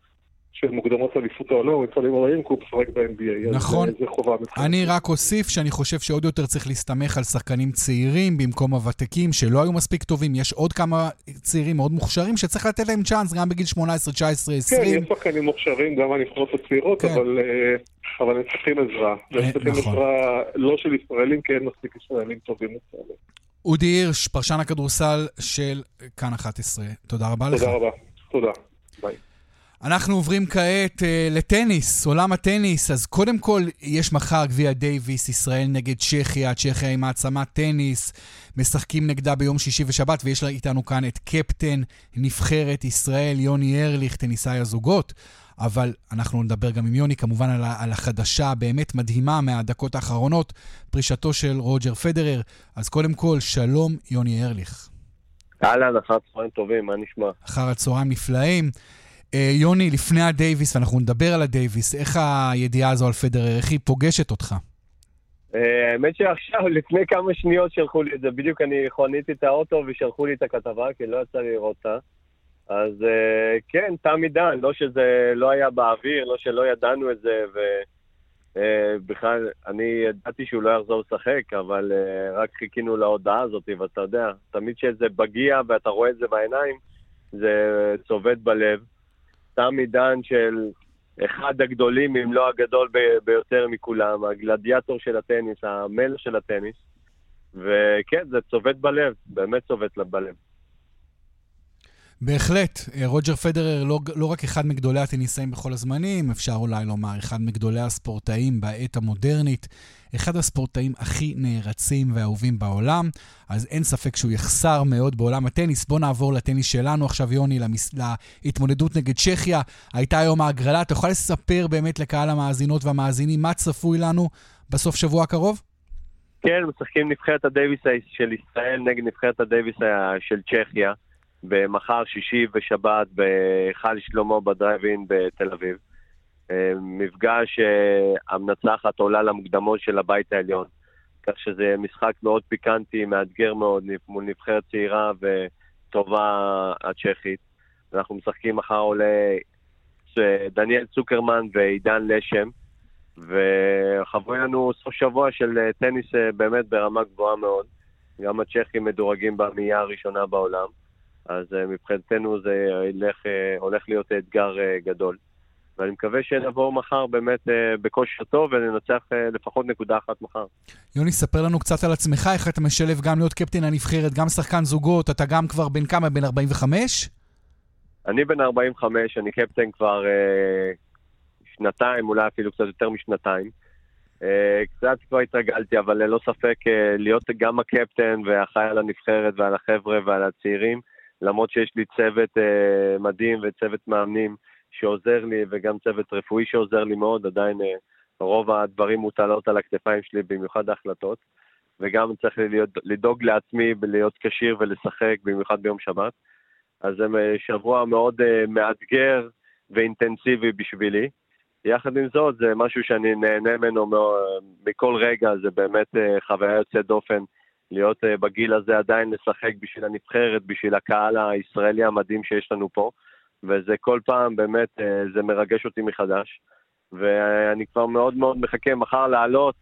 של מוקדמות אליפות העולם, מפעלים הרעים, כי הוא משחק ב-NBA. נכון. אז זה חובה מבחינת. אני רק אוסיף שאני חושב שעוד יותר צריך להסתמך על שחקנים צעירים במקום הוותיקים, שלא היו מספיק טובים. יש עוד כמה צעירים מאוד מוכשרים שצריך לתת להם צ'אנס גם בגיל 18, 19, 20. כן, יש שחקנים מוכשרים, גם הנבחרות הצעירות, כן. אבל, אה, אבל הם צריכים עזרה. הם אה, צריכים נכון. עזרה לא של ישראלים, כי אין מספיק ישראלים טובים לצערי. אודי הירש, פרשן הכדורסל של כאן 11. תודה רבה תודה לך. תודה רבה. תודה. ביי. אנחנו עוברים כעת אה, לטניס, עולם הטניס. אז קודם כל, יש מחר גביע דייוויס, ישראל נגד צ'כיה, צ'כיה עם מעצמת טניס, משחקים נגדה ביום שישי ושבת, ויש איתנו כאן את קפטן נבחרת ישראל, יוני ארליך, טניסאי הזוגות. אבל אנחנו נדבר גם עם יוני, כמובן, על, על החדשה הבאמת מדהימה מהדקות האחרונות, פרישתו של רוג'ר פדרר. אז קודם כל, שלום, יוני ארליך. אהלן, אחר הצהריים טובים, מה נשמע? אחר הצהריים נפלאים. אה, יוני, לפני הדייוויס, ואנחנו נדבר על הדייוויס, איך הידיעה הזו על פדרר, איך היא פוגשת אותך? אה, האמת שעכשיו, לפני כמה שניות שלחו לי את זה, בדיוק אני חוניתי את האוטו ושלחו לי את הכתבה, כי לא יצא לי לראות אותה. אז אה, כן, תם עידן, לא שזה לא היה באוויר, לא שלא ידענו את זה, ובכלל, אני ידעתי שהוא לא יחזור לשחק, אבל רק חיכינו להודעה הזאת, ואתה יודע, תמיד כשזה מגיע ואתה רואה את זה בעיניים, זה צובט בלב. תם עידן של אחד הגדולים, אם לא הגדול ביותר מכולם, הגלדיאטור של הטניס, המלך של הטניס. וכן, זה צובט בלב, באמת צובט בלב. בהחלט, אה, רוג'ר פדרר לא, לא רק אחד מגדולי הטניסאים בכל הזמנים, אפשר אולי לומר, אחד מגדולי הספורטאים בעת המודרנית, אחד הספורטאים הכי נערצים ואהובים בעולם, אז אין ספק שהוא יחסר מאוד בעולם הטניס. בואו נעבור לטניס שלנו עכשיו, יוני, למס... להתמודדות נגד צ'כיה. הייתה היום ההגרלה, אתה יכול לספר באמת לקהל המאזינות והמאזינים מה צפוי לנו בסוף שבוע הקרוב? כן, משחקים נבחרת הדייוויס של ישראל נגד נבחרת הדייוויס של צ'כיה. במחר, שישי ושבת בהיכל שלמה בדרייב-אין בתל אביב. אה, מפגש אה, המנצחת עולה למוקדמות של הבית העליון. כך שזה משחק מאוד פיקנטי, מאתגר מאוד, מול נבחרת צעירה וטובה הצ'כית. אנחנו משחקים מחר עולה דניאל צוקרמן ועידן לשם, וחברו לנו סוף שבוע של אה, טניס באמת ברמה גבוהה מאוד. גם הצ'כים מדורגים במאייה הראשונה בעולם. אז uh, מבחינתנו זה ילך, uh, הולך להיות אתגר גדול. ואני מקווה שנבוא מחר באמת בכושר טוב וננצח לפחות נקודה אחת מחר. יוני, ספר לנו קצת על עצמך, איך אתה משלב גם להיות קפטן הנבחרת, גם שחקן זוגות, אתה גם כבר בן כמה? בן 45? אני בן 45, אני קפטן כבר uh, שנתיים, אולי אפילו קצת יותר משנתיים. Uh, קצת כבר התרגלתי, אבל ללא ספק uh, להיות גם הקפטן ואחראי על הנבחרת ועל החבר'ה ועל הצעירים, למרות שיש לי צוות אה, מדהים וצוות מאמנים שעוזר לי, וגם צוות רפואי שעוזר לי מאוד, עדיין אה, רוב הדברים מוטלות על הכתפיים שלי, במיוחד ההחלטות. וגם צריך להיות, לדאוג לעצמי ולהיות כשיר ולשחק, במיוחד ביום שבת. אז זה אה, שבוע מאוד uh, מאתגר ואינטנסיבי בשבילי. יחד עם זאת, זה משהו שאני נהנה ממנו מכל רגע, זה באמת uh, חוויה יוצאת דופן להיות uh, בגיל הזה עדיין לשחק בשביל הנבחרת, בשביל הקהל הישראלי המדהים שיש לנו פה, וזה כל פעם באמת, uh, זה מרגש אותי מחדש. ואני כבר מאוד מאוד מחכה מחר לעלות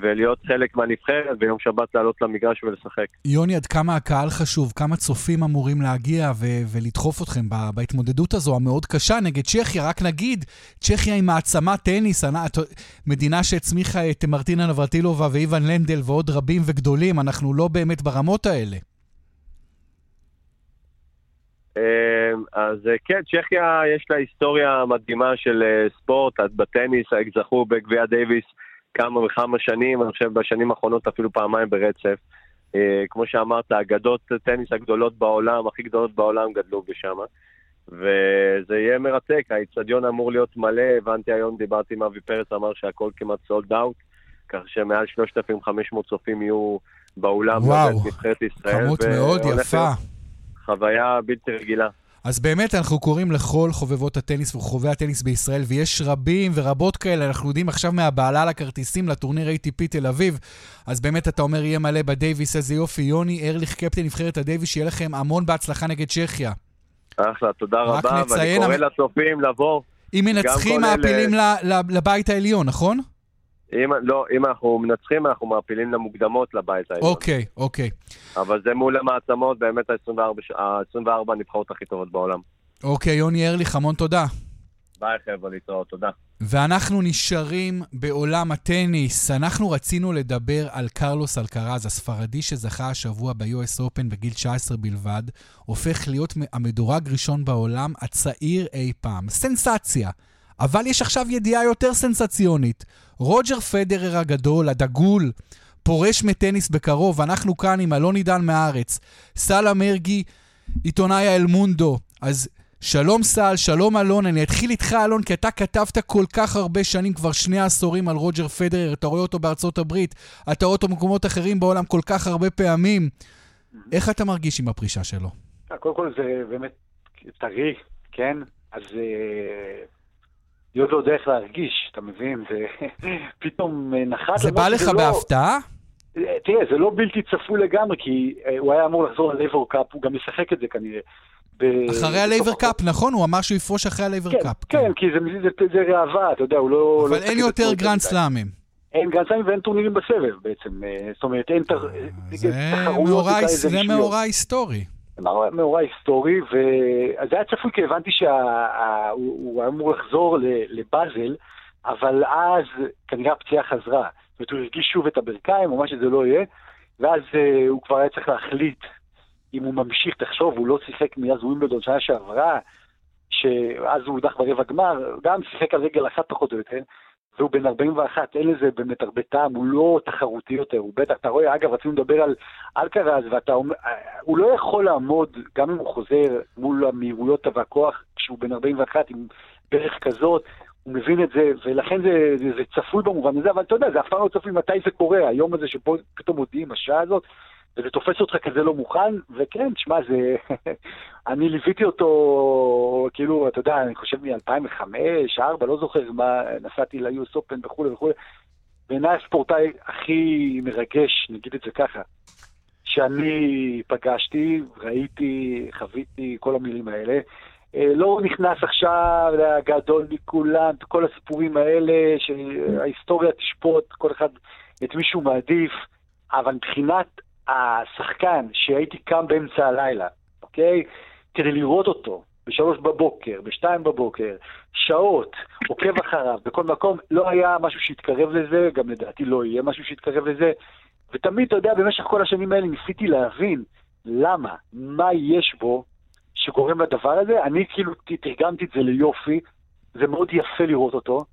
ולהיות חלק מהנבחרת, ויום שבת לעלות למגרש ולשחק. יוני, עד כמה הקהל חשוב, כמה צופים אמורים להגיע ו- ולדחוף אתכם בהתמודדות הזו המאוד קשה נגד צ'כיה. רק נגיד, צ'כיה היא מעצמת טניס, מדינה שהצמיחה את מרטינה נברטילובה ואיוון לנדל ועוד רבים וגדולים, אנחנו לא באמת ברמות האלה. אמ, אז כן, צ'כיה יש לה היסטוריה מדהימה של אה, ספורט, בטניס, זכו בגביע דייוויס. כמה וכמה שנים, אני חושב בשנים האחרונות אפילו פעמיים ברצף. אה, כמו שאמרת, אגדות טניס הגדולות בעולם, הכי גדולות בעולם גדלו בשם. וזה יהיה מרתק, האיצטדיון אמור להיות מלא, הבנתי היום, דיברתי עם אבי פרץ, אמר שהכל כמעט סולד אאוט, כך שמעל 3,500 צופים יהיו באולם, וואו, כמות מאוד יפה. חוויה בלתי רגילה. אז באמת אנחנו קוראים לכל חובבות הטניס וחובבי הטניס בישראל, ויש רבים ורבות כאלה, אנחנו יודעים עכשיו מהבעלה לכרטיסים לטורניר ATP תל אביב, אז באמת אתה אומר יהיה מלא בדייוויס, איזה יופי. יוני ארליך, קפטן נבחרת הדייוויס, שיהיה לכם המון בהצלחה נגד צ'כיה. אחלה, תודה רבה, ואני קורא לצופים לבוא. אם מנצחים מעפילים אלה... לבית העליון, נכון? אם, לא, אם אנחנו מנצחים, אנחנו מעפילים למוקדמות לבית העליון. אוקיי, אוקיי. אבל זה מול המעצמות, באמת ה-24 הנבחרות הכי טובות בעולם. אוקיי, יוני ארליך, המון תודה. ביי חבר'ה, להתראות, תודה. ואנחנו נשארים בעולם הטניס. אנחנו רצינו לדבר על קרלוס אלקרז, הספרדי שזכה השבוע ב-US Open בגיל 19 בלבד, הופך להיות המדורג ראשון בעולם, הצעיר אי פעם. סנסציה. אבל יש עכשיו ידיעה יותר סנסציונית. רוג'ר פדרר הגדול, הדגול, פורש מטניס בקרוב, אנחנו כאן עם אלון עידן מהארץ. סאלה מרגי, עיתונאי האלמונדו. אז שלום סל, שלום אלון, אני אתחיל איתך אלון, כי אתה כתבת כל כך הרבה שנים, כבר שני עשורים על רוג'ר פדרר, אתה רואה אותו בארצות הברית, אתה רואה אותו במקומות אחרים בעולם כל כך הרבה פעמים. איך אתה מרגיש עם הפרישה שלו? קודם כל זה באמת טרי, כן? אז אני עוד לא יודע איך להרגיש, אתה מבין? זה פתאום נחת... זה בא לך לא- בהפתעה? תראה, זה לא בלתי צפוי לגמרי, כי אה, הוא היה אמור לחזור ללייבר קאפ, הוא גם ישחק את זה כנראה. אחרי הלייבר קאפ, נכון? הוא אמר שהוא יפרוש אחרי הלייבר כן, קאפ. כן, כי זה, זה, זה ראווה, אתה יודע, הוא לא... אבל לא אין יותר גרנד סלאמים. אין גרנד סלאמים ואין טורנירים בסבב בעצם. אה, זאת אומרת, אין תח... זה מאורע היסטורי. מאורע היסטורי, וזה היה צפוי כי הבנתי שהוא היה אמור לחזור לבאזל, אבל אז כנראה הפציעה חזרה. זאת אומרת, הוא הרגיש שוב את הברכיים, או מה שזה לא יהיה, ואז uh, הוא כבר היה צריך להחליט אם הוא ממשיך, תחשוב, הוא לא שיחק מאז ווימבלדון שנה שעברה, שאז הוא הודח ברבע גמר, גם שיחק על רגל אחת פחות או יותר, והוא בן 41, אין לזה באמת הרבה טעם, הוא לא תחרותי יותר, הוא בטח, אתה רואה, אגב, רצינו לדבר על אלקרז, ואתה אומר, הוא לא יכול לעמוד, גם אם הוא חוזר מול המהירויות והכוח, כשהוא בן 41 עם ברך כזאת, הוא מבין את זה, ולכן זה, זה, זה צפוי במובן הזה, אבל אתה יודע, זה אף פעם לא צפוי מתי זה קורה, היום הזה שפה פתאום מודיעים, השעה הזאת, וזה תופס אותך כזה לא מוכן, וכן, תשמע, זה... אני ליוויתי אותו, כאילו, אתה יודע, אני חושב מ-2005, 2004, לא זוכר מה, נסעתי ל-US Open וכולי וכולי. בעיניי הספורטאי הכי מרגש, נגיד את זה ככה, שאני פגשתי, ראיתי, חוויתי, כל המילים האלה. לא נכנס עכשיו לגדול מכולם, כל הסיפורים האלה, שההיסטוריה תשפוט כל אחד את מי שהוא מעדיף, אבל מבחינת השחקן שהייתי קם באמצע הלילה, אוקיי? כדי לראות אותו בשלוש בבוקר, בשתיים בבוקר, שעות, עוקב אחריו, בכל מקום, לא היה משהו שהתקרב לזה, גם לדעתי לא יהיה משהו שהתקרב לזה. ותמיד, אתה יודע, במשך כל השנים האלה ניסיתי להבין למה, מה יש בו שגורם לדבר הזה. אני כאילו תרגמתי את זה ליופי, זה מאוד יפה לראות אותו.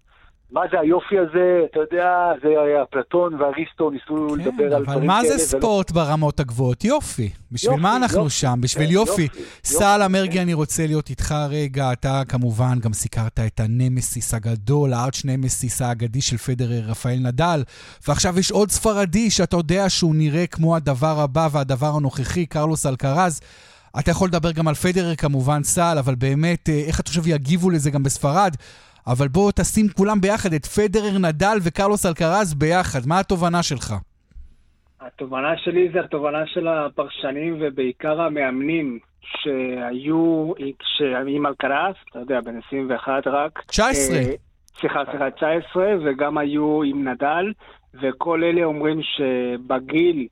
מה זה היופי הזה, אתה יודע, זה היה אפלטון ואריסטו ניסו כן, לדבר על דברים כאלה. אבל מה זה ספורט ולא... ברמות הגבוהות? יופי. בשביל יופי, מה אנחנו יופי, שם? בשביל כן, יופי. יופי. סל המרגי, כן. אני רוצה להיות איתך רגע. אתה כמובן גם סיקרת את הנמסיס הגדול, הארץ' נמסיס האגדי של פדרר, רפאל נדל, ועכשיו יש עוד ספרדי שאתה יודע שהוא נראה כמו הדבר הבא והדבר הנוכחי, קרלוס אלקרז. אתה יכול לדבר גם על פדרר כמובן, סל, אבל באמת, אה, איך אתה חושב יגיבו לזה גם בספרד? אבל בוא תשים כולם ביחד, את פדרר, נדל וקרלוס אלקרז ביחד. מה התובנה שלך? התובנה שלי זה התובנה של הפרשנים ובעיקר המאמנים שהיו עם אלקרז, אתה יודע, בן 21 רק. 19. אה, סליחה, סליחה, 19, וגם היו עם נדל, וכל אלה אומרים שבגיל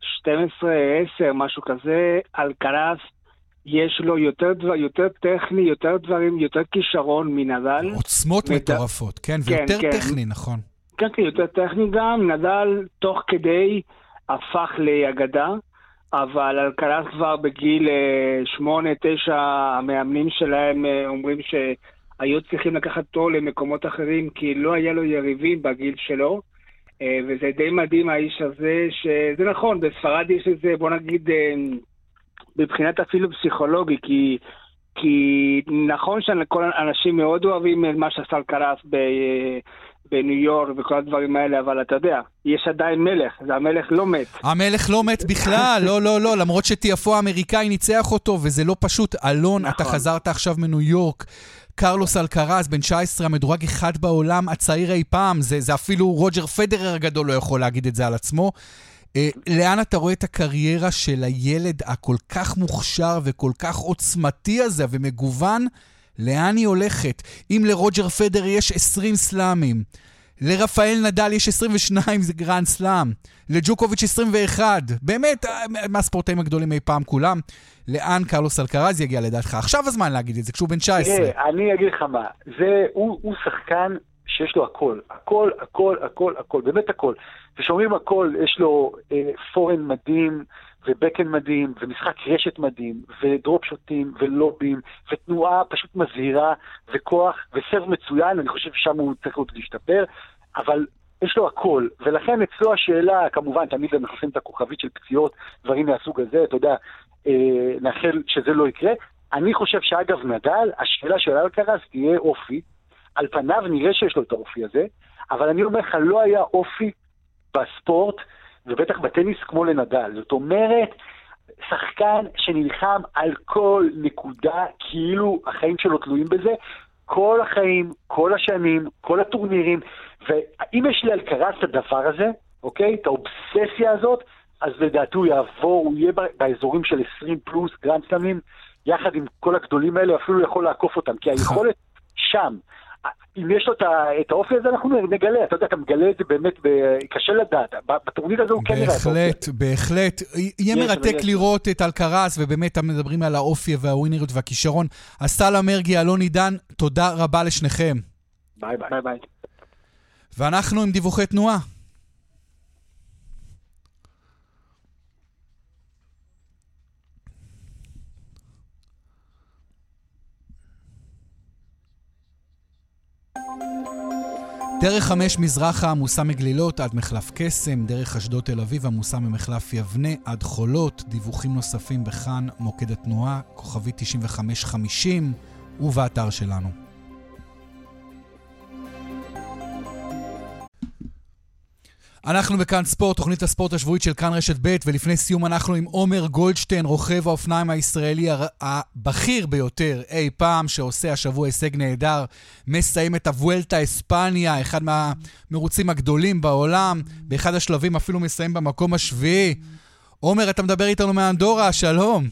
12, 10, משהו כזה, אלקרז יש לו יותר, דבר, יותר טכני, יותר דברים, יותר כישרון מנדל. עוצמות מת... מטורפות, כן, כן ויותר כן, טכני, נכון. כן, כן, יותר טכני גם. נדל תוך כדי הפך לאגדה, אבל אלקלס כבר בגיל אה, שמונה, תשע, המאמנים שלהם אה, אומרים שהיו צריכים לקחת אותו למקומות אחרים, כי לא היה לו יריבים בגיל שלו. אה, וזה די מדהים האיש הזה, שזה נכון, בספרד יש איזה, בוא נגיד, מבחינת אפילו פסיכולוגי, כי, כי נכון שכל האנשים מאוד אוהבים את מה שעשה קרס ב... בניו יורק וכל הדברים האלה, אבל אתה יודע, יש עדיין מלך, זה המלך לא מת. המלך לא מת בכלל, לא, לא, לא, למרות שטיאפו האמריקאי ניצח אותו, וזה לא פשוט. אלון, נכון. אתה חזרת עכשיו מניו יורק. קרלוס אלקרז, בן 19, המדורג אחד בעולם, הצעיר אי פעם, זה, זה אפילו רוג'ר פדרר הגדול לא יכול להגיד את זה על עצמו. אה, לאן אתה רואה את הקריירה של הילד הכל כך מוכשר וכל כך עוצמתי הזה ומגוון? לאן היא הולכת? אם לרוג'ר פדרר יש 20 סלאמים, לרפאל נדל יש 22, זה גרנד סלאם. לג'וקוביץ' 21. באמת, מהספורטאים הגדולים אי פעם כולם. לאן קרלוס אלקרז יגיע לדעתך? עכשיו הזמן להגיד את זה, כשהוא בן 19. תראה, אני אגיד לך מה, זה, הוא, הוא שחקן שיש לו הכל, הכל, הכל, הכל, הכל, באמת הכל. וכשאומרים הכל, יש לו אה, פורן מדהים, ובקן מדהים, ומשחק רשת מדהים, ודרופ שוטים, ולובים, ותנועה פשוט מזהירה, וכוח, וסרב מצוין, אני חושב ששם הוא צריך עוד להשתפר, אבל יש לו הכל, ולכן אצלו השאלה, כמובן, תמיד הם מכניסים את הכוכבית של פציעות, דברים מהסוג הזה, אתה יודע, אה, נאחל שזה לא יקרה. אני חושב שאגב נדל, השאלה של אלקרס תהיה אופי. על פניו נראה שיש לו את האופי הזה, אבל אני אומר לך, לא היה אופי בספורט, ובטח בטניס כמו לנדל. זאת אומרת, שחקן שנלחם על כל נקודה, כאילו החיים שלו תלויים בזה, כל החיים, כל השנים, כל הטורנירים, ואם יש לאלקרס את הדבר הזה, אוקיי? את האובססיה הזאת, אז לדעתי הוא יעבור, הוא יהיה באזורים של 20 פלוס גרנד סלאמים, יחד עם כל הגדולים האלה, אפילו יכול לעקוף אותם, כי היכולת שם. אם יש לו את האופי הזה, אנחנו נגלה, אתה יודע, אתה מגלה את זה באמת, קשה לדעת. בטורניר הזה הוא כן הראה את האופי. בהחלט, בהחלט. יהיה מרתק לראות את אלקרז, ובאמת מדברים על האופי והווינריות והכישרון. אסטלה מרגי, אלון עידן, תודה רבה לשניכם. ביי. ביי. ואנחנו עם דיווחי תנועה. דרך חמש מזרחה עמוסה מגלילות עד מחלף קסם, דרך אשדוד תל אביב עמוסה ממחלף יבנה עד חולות, דיווחים נוספים בכאן מוקד התנועה, כוכבי 9550 ובאתר שלנו. אנחנו בכאן ספורט, תוכנית הספורט השבועית של כאן רשת ב', ולפני סיום אנחנו עם עומר גולדשטיין, רוכב האופניים הישראלי הבכיר ביותר אי פעם, שעושה השבוע הישג נהדר, מסיים את הוולטה אספניה, אחד מהמרוצים הגדולים בעולם, באחד השלבים אפילו מסיים במקום השביעי. עומר, אתה מדבר איתנו מאנדורה, שלום.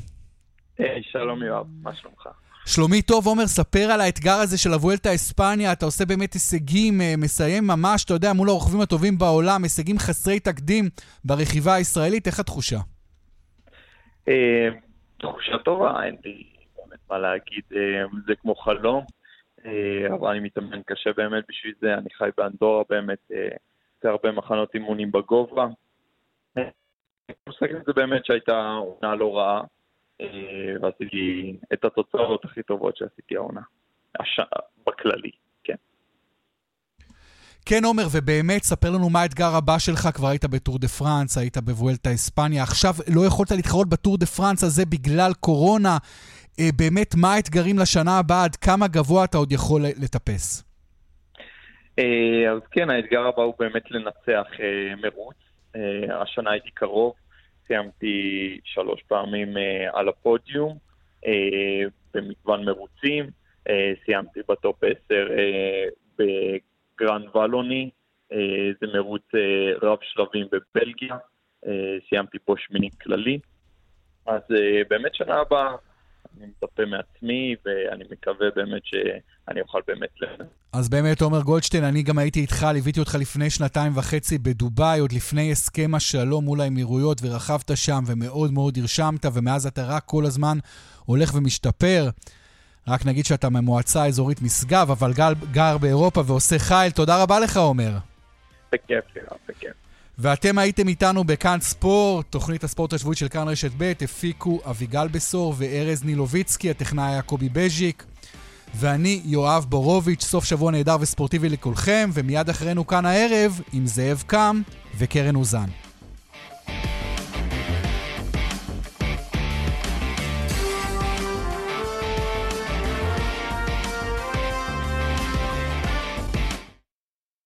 היי, שלום יואב, מה שלומך? שלומי טוב, עומר, ספר על האתגר הזה של הוולטה אספניה, אתה עושה באמת הישגים, אה, מסיים ממש, אתה יודע, מול הרוכבים הטובים בעולם, הישגים חסרי תקדים ברכיבה הישראלית, איך התחושה? אה, תחושה טובה, אין לי באמת מה להגיד, אה, זה כמו חלום, אבל אני מתאמן קשה באמת בשביל זה, אני חי באנדורה באמת, עושה הרבה מחנות אימונים בגובה. אני מסתכל על זה באמת שהייתה עונה לא רעה. אה, ועשיתי את התוצאות הכי טובות שעשיתי העונה. הש... בכללי, כן. כן, עומר, ובאמת, ספר לנו מה האתגר הבא שלך. כבר היית בטור דה פרנס, היית בבואלטה אספניה. עכשיו לא יכולת להתחרות בטור דה פרנס הזה בגלל קורונה. אה, באמת, מה האתגרים לשנה הבאה? עד כמה גבוה אתה עוד יכול לטפס? אה, אז כן, האתגר הבא הוא באמת לנצח מרוץ. השנה הייתי קרוב, סיימתי שלוש פעמים אה, על הפודיום אה, במגוון מרוצים, אה, סיימתי בטופ 10 בגרנד ולוני, זה מרוץ רב שלבים בבלגיה, סיימתי פה שמיני כללי. אז באמת שנה הבאה אני מצפה מעצמי, ואני מקווה באמת שאני אוכל באמת ל... אז באמת, עומר גולדשטיין, אני גם הייתי איתך, ליוויתי אותך לפני שנתיים וחצי בדובאי, עוד לפני הסכם השלום מול האמירויות, ורכבת שם, ומאוד מאוד הרשמת, ומאז אתה רק כל הזמן הולך ומשתפר. רק נגיד שאתה ממועצה אזורית משגב, אבל גר, גר באירופה ועושה חייל. תודה רבה לך, עומר. בכיף, בכיף. ואתם הייתם איתנו בכאן ספורט, תוכנית הספורט השבועית של כאן רשת ב', הפיקו אביגל בשור וארז נילוביצקי, הטכנאי היה קובי בז'יק, ואני יואב בורוביץ', סוף שבוע נהדר וספורטיבי לכולכם, ומיד אחרינו כאן הערב עם זאב קם וקרן אוזן.